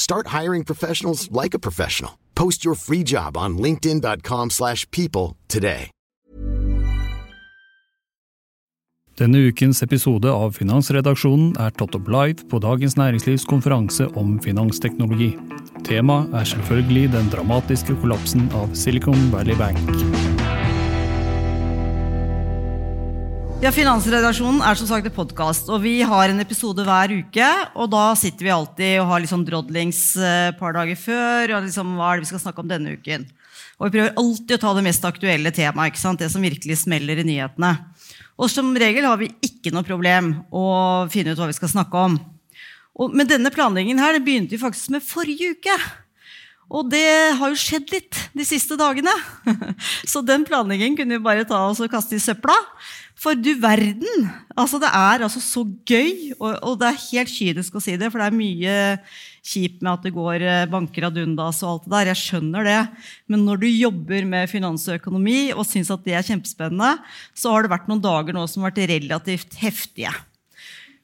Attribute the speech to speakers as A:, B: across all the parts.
A: Start hiring professionals like a professional. Post your free job on linkedin.com/people slash people today.
B: Denne ukens episode av Finansredaksjonen er tatt opp live på Dagens Næringslivs konferanse om finansteknologi. Temaet er selvfølgelig den dramatiske kollapsen av Silicon Valley Bank.
C: Ja, Finansredaksjonen er som sagt en podkast, og vi har en episode hver uke. Og da sitter vi alltid og har sånn drodlings et par dager før. og liksom, Hva er det vi skal snakke om denne uken? Og vi prøver alltid å ta det mest aktuelle temaet. ikke sant? Det som virkelig smeller i nyhetene. Og som regel har vi ikke noe problem å finne ut hva vi skal snakke om. Og, men denne planleggingen her, det begynte vi faktisk med forrige uke. Og det har jo skjedd litt de siste dagene. Så den planleggingen kunne vi bare ta og kaste i søpla. For du verden! Altså, det er altså så gøy, og, og, det er helt kynisk å si det, for det er mye kjipt med at det går eh, banker ad undas og alt det der. Jeg skjønner det. Men når du jobber med finans og økonomi og syns at det er kjempespennende, så har det vært noen dager nå som har vært relativt heftige.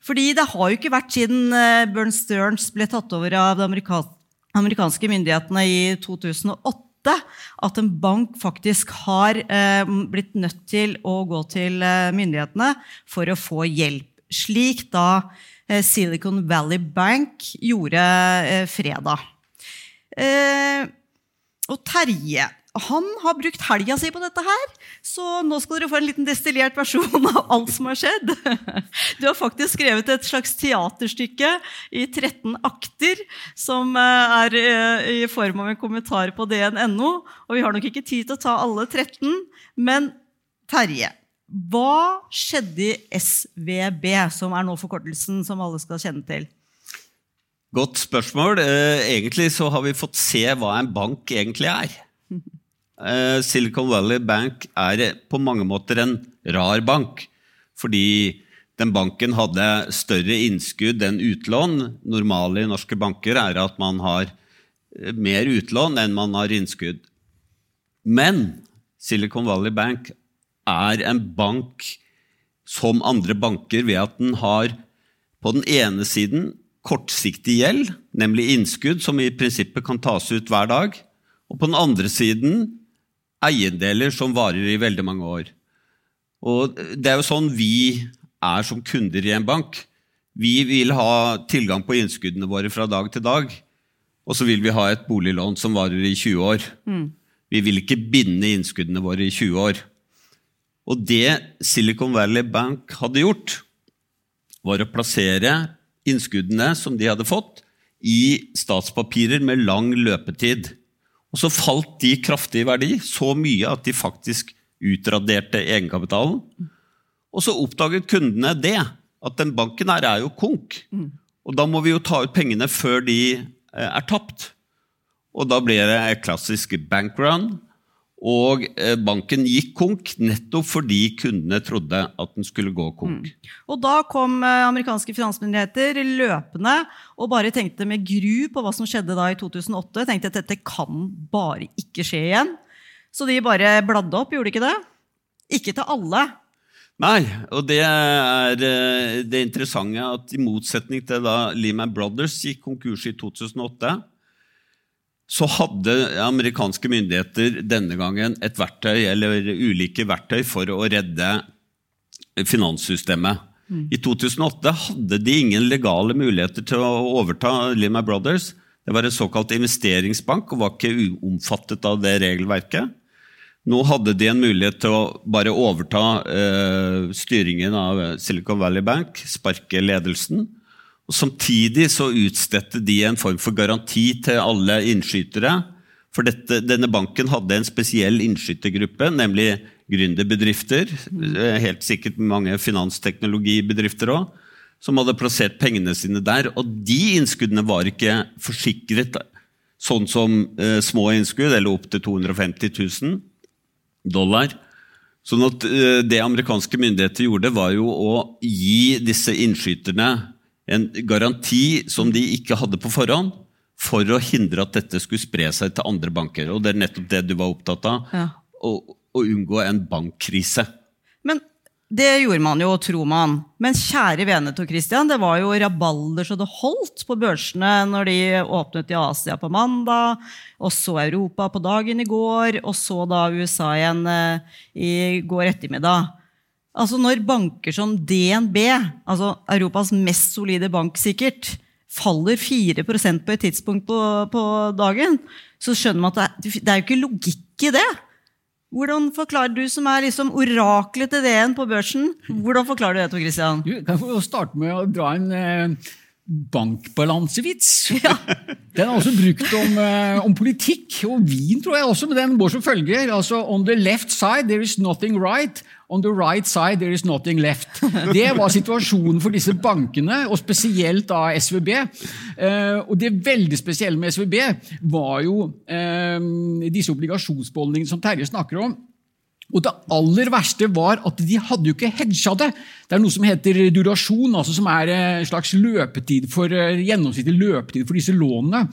C: Fordi det har jo ikke vært siden eh, Bern Stearns ble tatt over av det amerikanske myndighetene i 2008 at en bank faktisk har eh, blitt nødt til å gå til eh, myndighetene for å få hjelp. Slik da eh, Silicon Valley Bank gjorde fredag. Og Terje han har brukt helga si på dette her, så nå skal dere få en liten destillert versjon av alt som har skjedd. Du har faktisk skrevet et slags teaterstykke i 13 akter, som eh, er eh, i form av en kommentar på dn.no. Og vi har nok ikke tid til å ta alle 13, men Terje, hva skjedde i SVB, som er nå forkortelsen som alle skal kjenne til?
D: Godt spørsmål. Eh, egentlig så har vi fått se hva en bank egentlig er. Eh, Silicon Valley Bank er på mange måter en rar bank. Fordi den banken hadde større innskudd enn utlån. Normale i norske banker er at man har eh, mer utlån enn man har innskudd. Men Silicon Valley Bank er en bank som andre banker ved at den har på den ene siden kortsiktig gjeld, nemlig innskudd som i prinsippet kan tas ut hver dag. Og på den andre siden eiendeler som varer i veldig mange år. Og Det er jo sånn vi er som kunder i en bank. Vi vil ha tilgang på innskuddene våre fra dag til dag. Og så vil vi ha et boliglån som varer i 20 år. Mm. Vi vil ikke binde innskuddene våre i 20 år. Og det Silicon Valley Bank hadde gjort, var å plassere innskuddene som de hadde fått, i statspapirer med lang løpetid. Og så falt de kraftig i verdi, så mye at de faktisk utraderte egenkapitalen. Og så oppdaget kundene det, at den banken her er jo konk. Og da må vi jo ta ut pengene før de eh, er tapt. Og da blir det et klassisk bankrun. Og eh, banken gikk konk nettopp fordi kundene trodde at den skulle gå konk. Mm.
C: Og Da kom eh, amerikanske finansmyndigheter løpende og bare tenkte med gru på hva som skjedde da i 2008. Tenkte at dette kan bare ikke skje igjen. Så de bare bladde opp, gjorde de ikke det? Ikke til alle.
D: Nei, og det er eh, det interessante at i motsetning til da Lehman Brothers gikk konkurs i 2008 så hadde amerikanske myndigheter denne gangen et verktøy, eller ulike verktøy for å redde finanssystemet. Mm. I 2008 hadde de ingen legale muligheter til å overta Lehman Brothers. Det var en såkalt investeringsbank og var ikke omfattet av det regelverket. Nå hadde de en mulighet til å bare overta eh, styringen av Silicon Valley Bank, sparke ledelsen og Samtidig så utstedte de en form for garanti til alle innskytere. For dette, denne banken hadde en spesiell innskytergruppe, nemlig gründerbedrifter. Eh, helt sikkert mange finansteknologibedrifter òg. Som hadde plassert pengene sine der. Og de innskuddene var ikke forsikret sånn som eh, små innskudd, eller opp til 250 000 dollar. Sånn at eh, Det amerikanske myndigheter gjorde, var jo å gi disse innskyterne en garanti som de ikke hadde på forhånd, for å hindre at dette skulle spre seg til andre banker. Og Det er nettopp det du var opptatt av.
C: Ja.
D: Å, å unngå en bankkrise.
C: Men det gjorde man jo, tror man. Men kjære vene Tor Christian, det var jo rabalder så det holdt på børsene når de åpnet i Asia på mandag, og så Europa på dagen i går, og så da USA igjen eh, i går ettermiddag. Altså Når banker som DNB, altså Europas mest solide bank sikkert, faller 4% på et tidspunkt på, på dagen, så skjønner man at det, det er jo ikke logikk i det. Hvordan forklarer du som er liksom oraklet til DN på børsen, hvordan forklarer du det, Tor Christian?
E: Du, kan få starte med å dra en eh, bankbalansevits? Den er også brukt om, eh, om politikk og vin, tror jeg også, men den går som følger. Altså, On the left side there is nothing right. On the right side there is nothing left. Det var situasjonen for disse bankene, og spesielt da SVB. Eh, og det veldig spesielle med SVB var jo eh, disse obligasjonsbeholdningene som Terje snakker om. Og det aller verste var at de hadde jo ikke hedga det. Det er noe som heter durasjon, altså som er en slags løpetid for, eh, gjennomsnittlig løpetid for disse lånene.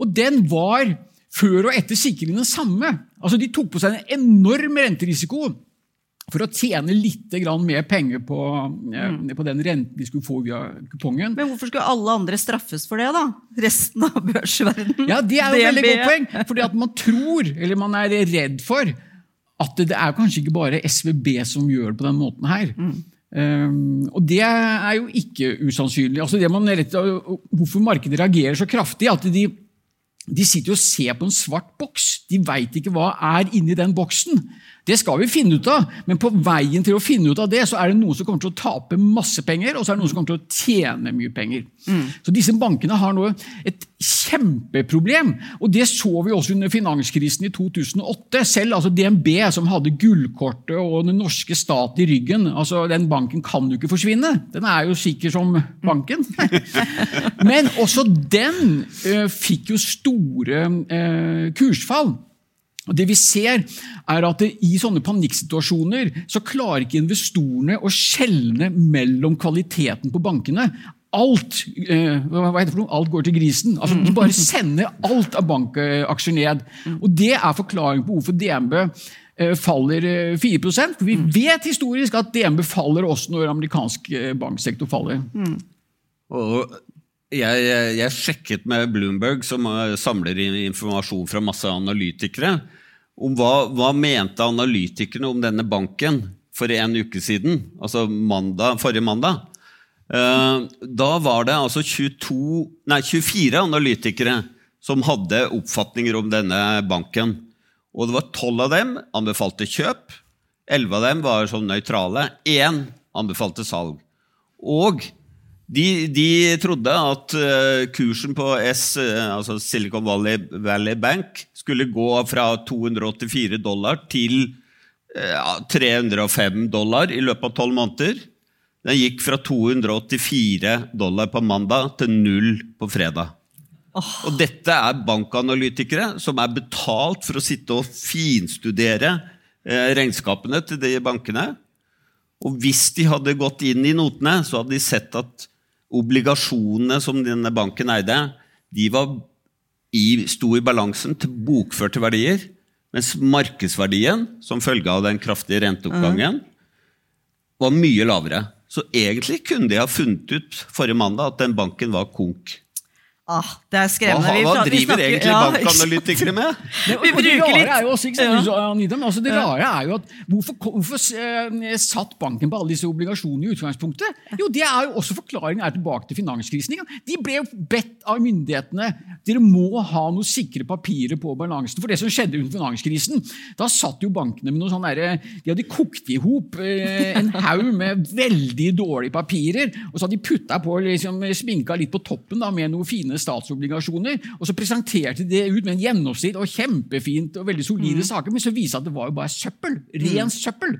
E: Og den var før og etter sikringen den samme. Altså De tok på seg en enorm renterisiko for å tjene litt grann mer penger på, mm. på den renten de skulle få via kupongen.
C: Men hvorfor skulle alle andre straffes for det, da? Resten av børsverdenen?
E: Ja, Det er jo et veldig godt poeng. Fordi at man tror, eller man er redd for, at det er kanskje ikke bare SVB som gjør det på den måten her. Um, og det er jo ikke usannsynlig. Altså det man er hvorfor markedet reagerer så kraftig, at de, de sitter og ser på en svart boks. De veit ikke hva er inni den boksen. Det skal vi finne ut av, men på veien til å finne ut av det, så er det noen som kommer til å tape masse penger, og så er det noen som kommer til å tjene mye penger. Så disse bankene har nå et kjempeproblem, og det så vi også under finanskrisen i 2008. Selv altså DNB, som hadde gullkortet og den norske stat i ryggen, altså den banken kan jo ikke forsvinne. Den er jo sikker som banken. Men også den eh, fikk jo store eh, kursfall. Og det vi ser er at I sånne panikksituasjoner så klarer ikke investorene å skjelne mellom kvaliteten på bankene. Alt eh, hva heter det for noe? alt går til grisen. Altså, de bare sender alt av bankaksjer ned. Og Det er forklaringen på hvorfor DNB eh, faller eh, 4 For Vi vet historisk at DNB faller også når amerikansk eh, banksektor faller.
D: Og jeg, jeg, jeg sjekket med Bloomberg, som eh, samler informasjon fra masse analytikere, om hva, hva mente analytikerne om denne banken for en uke siden, altså mandag, forrige mandag. Eh, Da var det altså 22, nei, 24 analytikere som hadde oppfatninger om denne banken. Og det var 12 av dem anbefalte kjøp, 11 av dem var sånn nøytrale, én anbefalte salg. Og de, de trodde at eh, kursen på S, eh, altså Silicon Valley, Valley Bank skulle gå fra 284 dollar til eh, ja, 305 dollar i løpet av tolv måneder. Den gikk fra 284 dollar på mandag til null på fredag. Og dette er bankanalytikere som er betalt for å sitte og finstudere eh, regnskapene til de bankene. Og hvis de hadde gått inn i notene, så hadde de sett at obligasjonene som denne banken eide, de var i, sto i balansen til bokførte verdier, mens markedsverdien, som følge av den kraftige renteoppgangen, var mye lavere. Så egentlig kunne de ha funnet ut forrige mandag at den banken var konk.
C: Ah, det er skremmende.
D: Hva,
C: hva
D: driver
C: snakker-
D: egentlig
C: ja,
D: bankanalytikere med?
E: Det,
C: Vi
E: det
C: bruker
E: rare
C: litt-
E: er jo også, ikke sant,
C: Ja.
E: Anita, men altså det rare er jo at Hvorfor, hvorfor eh, satt banken på alle disse obligasjonene i utgangspunktet? Jo, det er jo også Forklaringen er tilbake til finanskrisen. De ble jo bedt av myndighetene dere må ha noe sikre papirer på balansen. For det som skjedde under finanskrisen, da satt jo bankene med noe sånn derre De hadde kokt i hop eh, en haug med veldig dårlige papirer, og så hadde de putta på liksom, sminka litt på toppen da, med noe fine rene statsobligasjoner. Og så presenterte de det ut med en gjennomsnitt og kjempefint og veldig solide saker, men så viste det at det var jo bare søppel. Ren søppel.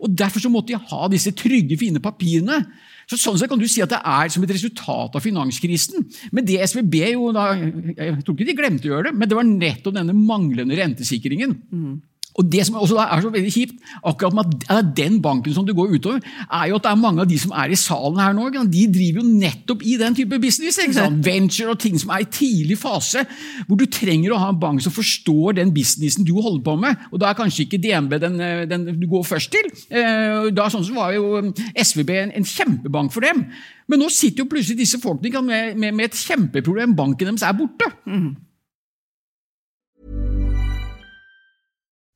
E: Og Derfor så måtte de ha disse trygge, fine papirene. Så Sånn sett kan du si at det er som et resultat av finanskrisen. Men det SVB jo da, Jeg tror ikke de glemte å gjøre det, men det var nettopp denne manglende rentesikringen. Og Det som også er så veldig kjipt, akkurat med at den banken som du går utover, er jo at det er mange av de som er i salen her nå, de driver jo nettopp i den type business. Venture og ting som er i tidlig fase, hvor du trenger å ha en bank som forstår den businessen du holder på med. Og da er kanskje ikke DNB den, den du går først til. Eh, da sånn så var jo SVB en, en kjempebank for dem. Men nå sitter jo plutselig disse folkene med, med, med et kjempeproblem. Banken deres er borte.
C: Mm.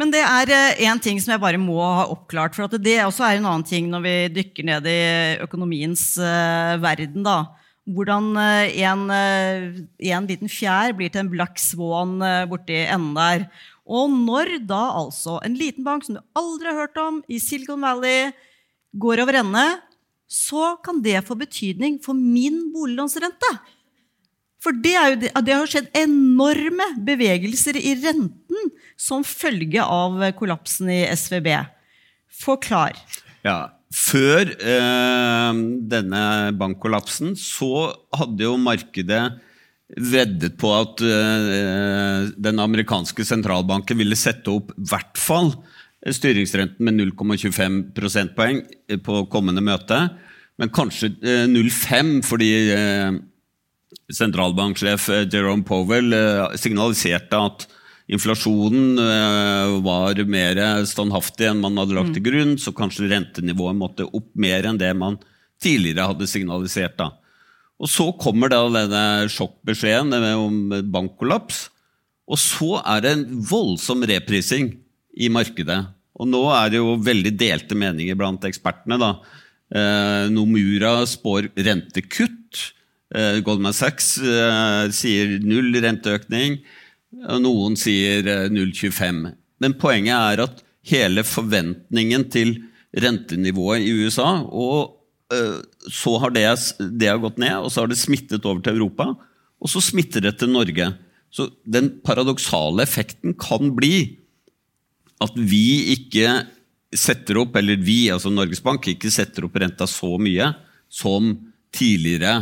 C: Men det er én ting som jeg bare må ha oppklart. For det også er en annen ting når vi dykker ned i økonomiens uh, verden. da. Hvordan uh, en, en, liten fjær blir til en black swan borti enden der. Og når da altså en liten bank som du aldri har hørt om, i Silicon Valley, går over ende, så kan det få betydning for min boliglånsrente. For det, jo, det, har skjedd enorme bevegelser i renten som følge av kollapsen i SVB. Forklar.
D: Ja, Før eh, denne bankkollapsen så hadde jo markedet veddet på at eh, den amerikanske sentralbanken ville sette opp i hvert fall styringsrenten med 0,25 prosentpoeng på kommende møte. Men kanskje eh, 0,5 fordi eh, sentralbanksjef eh, Jerome Powell eh, signaliserte at inflasjonen eh, var mer standhaftig enn man hadde lagt til grunn, så kanskje rentenivået måtte opp mer enn det man tidligere hadde signalisert. Da. Og Så kommer da denne sjokkbeskjeden om bankkollaps. Og så er det en voldsom reprising i markedet. Og nå er det jo veldig delte meninger blant ekspertene. da. Nomura spår rentekutt. Eh, Goldman Sachs eh, sier null renteøkning, og noen sier 0,25. Eh, Men poenget er at hele forventningen til rentenivået i USA og så har det, det har gått ned, og så har det smittet over til Europa. Og så smitter det til Norge. Så den paradoksale effekten kan bli at vi ikke setter opp, eller vi, altså Norges Bank, ikke setter opp renta så mye som tidligere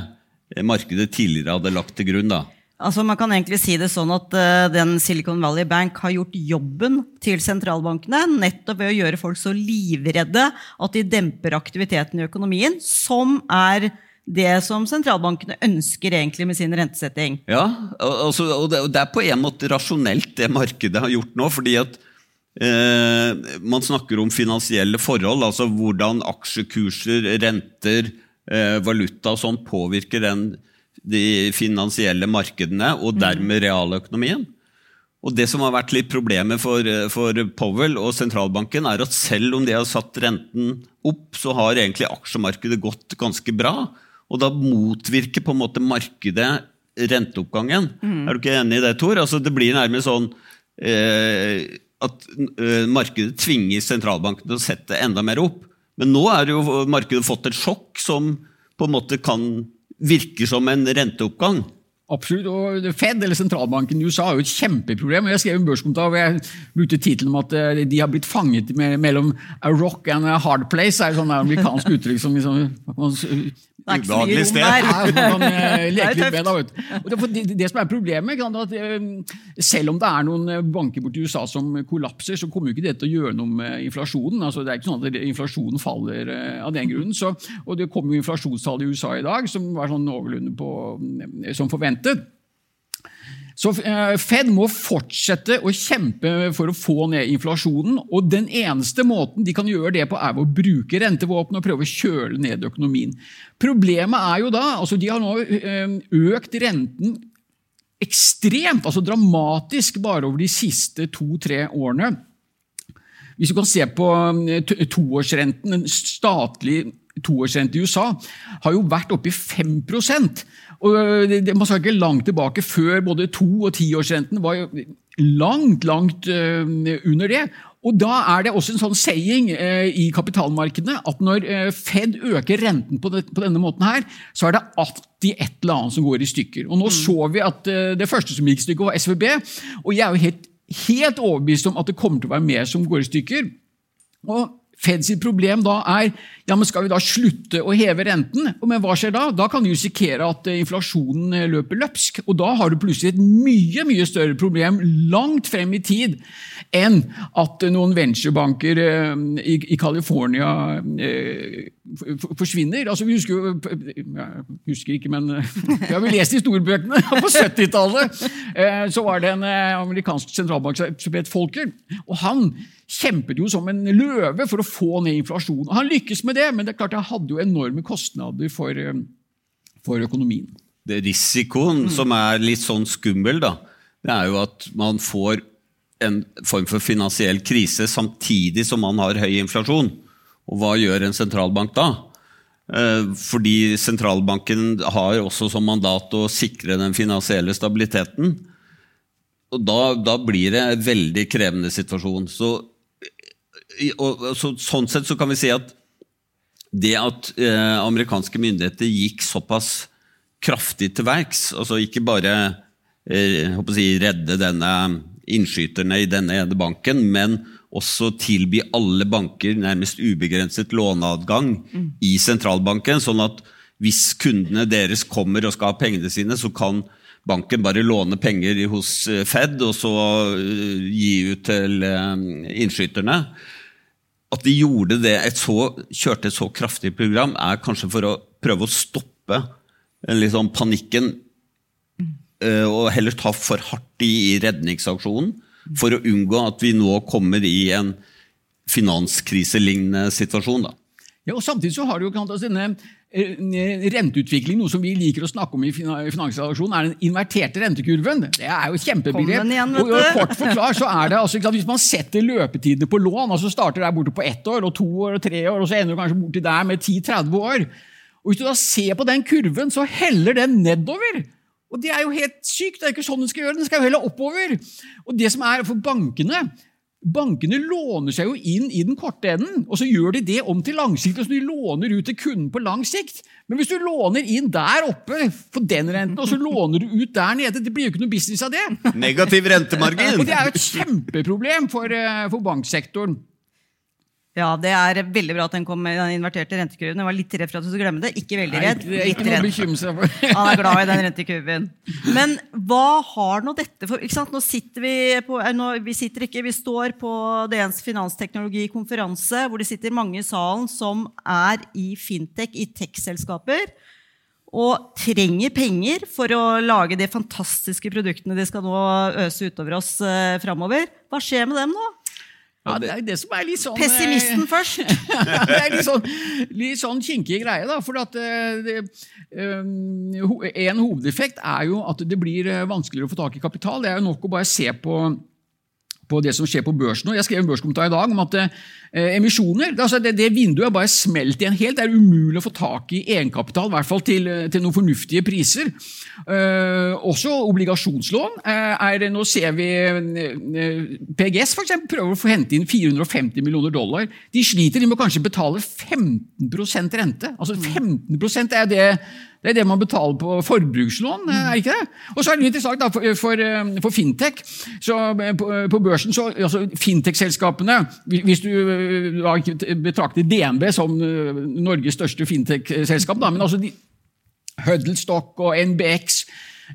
D: markedet tidligere hadde lagt til grunn. da.
C: Altså Man kan egentlig si det sånn at uh, den Silicon Valley Bank har gjort jobben til sentralbankene nettopp ved å gjøre folk så livredde at de demper aktiviteten i økonomien, som er det som sentralbankene ønsker egentlig med sin rentesetting.
D: Ja, altså, og det, er på en måte rasjonelt det markedet har gjort nå. fordi at uh, man snakker om finansielle forhold, altså hvordan aksjekurser, renter, Eh, valuta og sånn påvirker den, de finansielle markedene og mm. dermed realøkonomien. Og Det som har vært litt problemet for, for, Powell og sentralbanken, er at selv om de har satt renten opp, så har egentlig aksjemarkedet gått ganske bra. Og da motvirker på en måte markedet renteoppgangen. Mm. Er du ikke enig i det, Tor? Altså, det blir nærmest sånn eh, at eh, markedet tvinger sentralbanken til å sette enda mer opp. Men nå er jo markedet fått et sjokk som på en måte kan virke som en renteoppgang.
E: Absolutt. og Fed, eller sentralbanken i USA, har jo et kjempeproblem. Jeg skrev en børskommentar hvor jeg brukte tittelen om at eh, de har blitt fanget mellom a rock and a hard place. Det er et sånt amerikansk uttrykk som liksom, vet. Og det, som er problemet, er at eh, selv om det er noen eh, banker borti USA som kollapser, så kommer jo ikke det til å gjøre noe med inflasjonen. Altså, det er ikke sånn at inflasjonen faller av den grunnen. Så, og det kommer jo inflasjonstall i USA i dag som var sånn noenlunde på, som forventet. Så eh, Fed må fortsette å kjempe for å få ned inflasjonen. og Den eneste måten de kan gjøre det på, er ved å bruke rentevåpen og prøve å kjøle ned økonomien. Problemet er jo da altså De har nå eh, økt renten ekstremt, altså dramatisk, bare over de siste to-tre årene. Hvis du kan se på eh, toårsrenten, den statlige toårsrente i USA, har jo vært oppe i 5 og Man skal ikke langt tilbake før både to- og tiårsrenten var jo langt, langt uh, under det. Og Da er det også en sånn saying uh, i kapitalmarkedene at når Fed øker renten på, det, på, denne måten, her, så er det alltid et eller annet som går i stykker. Og Nå mm. så vi at det første som gikk i stykker, var SVB. Og jeg er jo helt, helt overbevist om at det kommer til å være mer som går i stykker. Og Fed sitt problem da er ja, men skal vi da slutte å heve renten. Men hva skjer da? Da kan du risikere at eh, inflasjonen eh, løper løpsk. Og da har du plutselig et mye mye større problem langt frem i tid enn at noen venturebanker eh, i California forsvinner. Altså, vi husker jo Jeg husker ikke, men vi har vel lest historiebøkene på 70-tallet. Så var det en amerikansk sentralbank som het Folker. og han kjempet jo som en løve for å få ned inflasjonen. Og han lykkes med det, men det er klart det hadde jo enorme kostnader for, eh, for økonomien.
D: Det Risikoen mm. som er litt sånn skummel, da, det er jo at man får en form for finansiell krise samtidig som man har høy inflasjon. Og hva gjør en sentralbank da? Eh, fordi sentralbanken har også som mandat å sikre den finansielle stabiliteten. Og da, da blir det en veldig krevende situasjon. Så og, så, sånn sett så kan vi si at det at eh, amerikanske myndigheter gikk såpass kraftig til verks, altså ikke bare eh, si, redde denne innskyterne i denne ene banken, men også tilby alle banker nærmest ubegrenset låneadgang mm. i sentralbanken, sånn at hvis kundene deres kommer og skal ha pengene sine, så kan banken bare låne penger hos eh, Fed og så eh, gi ut til eh, innskyterne. At de gjorde det, et så, kjørte et så kraftig program, er kanskje for å prøve å stoppe liksom, panikken uh, og heller ta for hardt i, i redningsaksjonen. For å unngå at vi nå kommer i en finanskriselignende situasjon. Da.
E: Ja, og Samtidig så har du jo altså denne Eh, renteutvikling, noe som vi liker å snakke om i finansredaksjonen, er den inverterte rentekurven. Det er jo et kjempebegrep. og, og kort forklart så er det altså, Hvis man setter løpetidene på lån, altså starter der borte på ett år, og to år og tre år, og så ender du kanskje borti der med 10-30 år og Hvis du da ser på den kurven, så heller den nedover. Og Det er jo helt sykt. Det er ikke sånn den skal gjøre. Den skal jo heller oppover. Og det som er for bankene, Bankene låner seg jo inn i den korte enden, og så gjør de det om til langsiktig. så De låner ut til kunden på lang sikt. Men hvis du låner inn der oppe for den renten, og så låner du ut der nede, det blir jo ikke noe business av det.
D: Negativ rentemargin.
E: Og Det er jo et kjempeproblem for, eh, for banksektoren.
C: Ja, det er veldig bra at den kom med den inverterte rentekurven. Jeg var litt redd for at du skulle glemme det. Ikke veldig redd.
E: Nei, ikke noe å bekymre for.
C: Han er glad i den rentekurven. Men hva har nå dette for ikke sant? Nå sitter vi på eh, nå, Vi sitter ikke, vi står på DNs finansteknologikonferanse, hvor det sitter mange i salen som er i fintech, i tech-selskaper. Og trenger penger for å lage de fantastiske produktene de skal nå øse utover oss eh, framover. Hva skjer med dem nå?
E: Ja, Det er det som er litt sånn
C: Pessimisten eh, først!
E: det er litt sånn, litt sånn kinkig greie. da, for at eh, det, um, En hovedeffekt er jo at det blir vanskeligere å få tak i kapital. Det er jo nok å bare se på, på det som skjer på børsen. Jeg skrev en børskommentar i dag om at eh, emisjoner. Altså det, det, vinduet er bare smelt igjen helt. Det er umulig å få tak i egenkapital, i hvert fall til, til noen fornuftige priser. Eh, også obligasjonslån. Uh, er, nå ser vi PGS for eksempel, prøver å få hente inn 450 millioner dollar. De sliter, de må kanskje betale 15% rente. Altså 15% er det det er det man betaler på forbrukslån, er ikke det? Og så er det interessant da, for, for, for fintech. Så på, på børsen så, altså Fintech-selskapene Hvis du betrakter DNB som Norges største fintech-selskap, men altså Huddlestock og NBX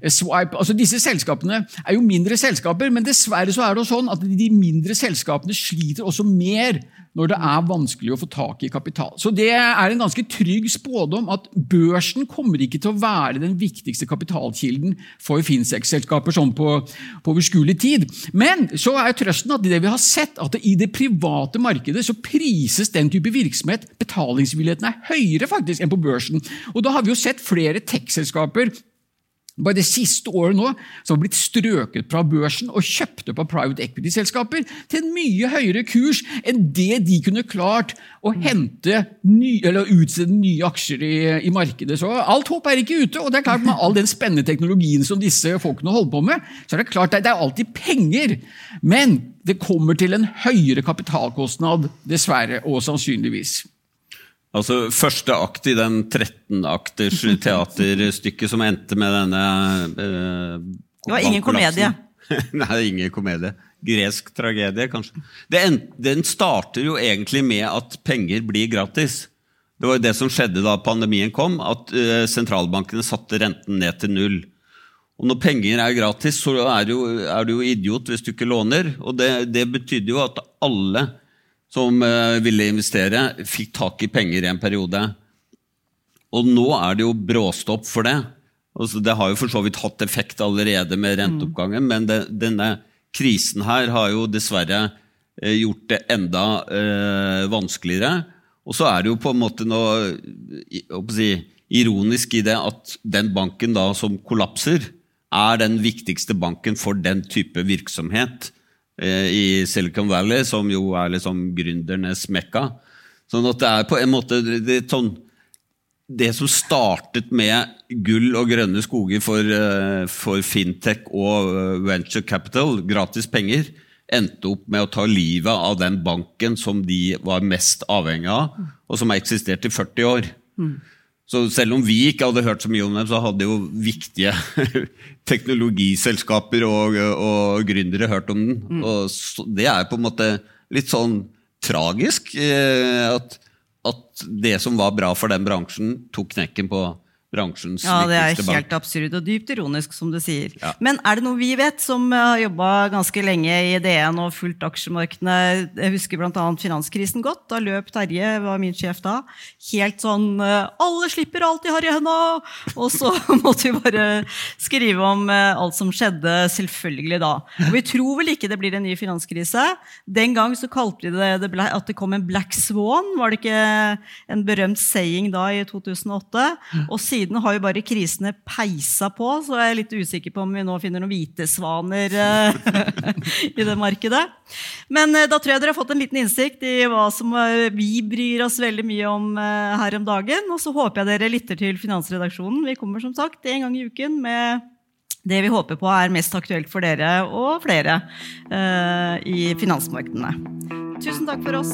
E: Swipe, altså Disse selskapene er jo mindre selskaper, men dessverre så er det sånn at de mindre selskapene sliter også mer når det er vanskelig å få tak i kapital. Så Det er en ganske trygg spådom at børsen kommer ikke til å være den viktigste kapitalkilden for Finsex-selskaper sånn på, på overskuelig tid. Men så er trøsten at det vi har sett, at i det private markedet så prises den type virksomhet Betalingsvilligheten er høyere faktisk enn på børsen. Og Da har vi jo sett flere tech-selskaper bare det siste året nå som har blitt strøket fra børsen og kjøpt opp av private equity-selskaper til en mye høyere kurs enn det de kunne klart å hente ny, eller utstede nye aksjer i, i, markedet. Så alt håp er ikke ute. og det er klart Med all den spennende teknologien som disse folkene holder på med, så er det klart at det er alltid penger. Men det kommer til en høyere kapitalkostnad, dessverre og sannsynligvis.
D: Altså, Første akt i den 13-akters teaterstykket som endte med denne
C: eh, Det var ingen komedie.
D: Nei, ingen komedie. Gresk tragedie, kanskje. En, den starter jo egentlig med at penger blir gratis. Det var jo det som skjedde da pandemien kom, at eh, sentralbankene satte renten ned til null. Og når penger er gratis, så er du er du jo idiot hvis du ikke låner. Og det, det betydde jo at alle som eh, ville investere, fikk tak i penger i en periode. Og nå er det jo bråstopp for det. Altså, det har jo for så vidt hatt effekt allerede med renteoppgangen, mm. men det, denne krisen her har jo dessverre eh, gjort det enda eh, vanskeligere. Og så er det jo på en måte noe si, ironisk i det at den banken da som kollapser, er den viktigste banken for den type virksomhet. Eh, i Silicon Valley, som jo er liksom gründernes mekka. Sånn at det er på en måte det, sånn, det som startet med gull og grønne skoger for, eh, for, fintech og eh, venture capital, gratis penger, endte opp med å ta livet av den banken som de var mest avhengig av, og som har eksistert i 40 år. Mm. Så selv om vi ikke hadde hørt så mye om dem, så hadde jo viktige teknologiselskaper og, og gründere hørt om den. Mm. Og så, det er på en måte litt sånn tragisk eh, at, at det som var bra for den bransjen, tok knekken på bransjens
C: ja,
D: viktigste bank.
C: Ja, det er helt absurd og dypt ironisk, som du sier. Ja. Men er det noe vi vet, som har jobba ganske lenge i DN og fulgt aksjemarkedene? Jeg husker bl.a. finanskrisen godt. Da løp Terje, var min sjef da, helt sånn eh, Alle slipper alt de har i henda! Og så måtte vi bare skrive om eh, alt som skjedde, selvfølgelig da. Og vi tror vel ikke det blir en ny finanskrise. Den gang så kalte vi det, det at det kom en black swan. Var det ikke en berømt saying da i 2008? Og siden siden har jo bare krisene peisa på, så jeg er litt usikker på om vi nå finner noen hvite svaner eh, i det markedet. Men eh, da tror jeg dere har fått en liten innsikt i hva som eh, vi bryr oss veldig mye om her om dagen. Og så håper jeg dere lytter til Finansredaksjonen. Vi kommer som sagt en gang i uken med det vi håper på er mest aktuelt for dere og flere i finansmarkedene. Tusen takk for oss.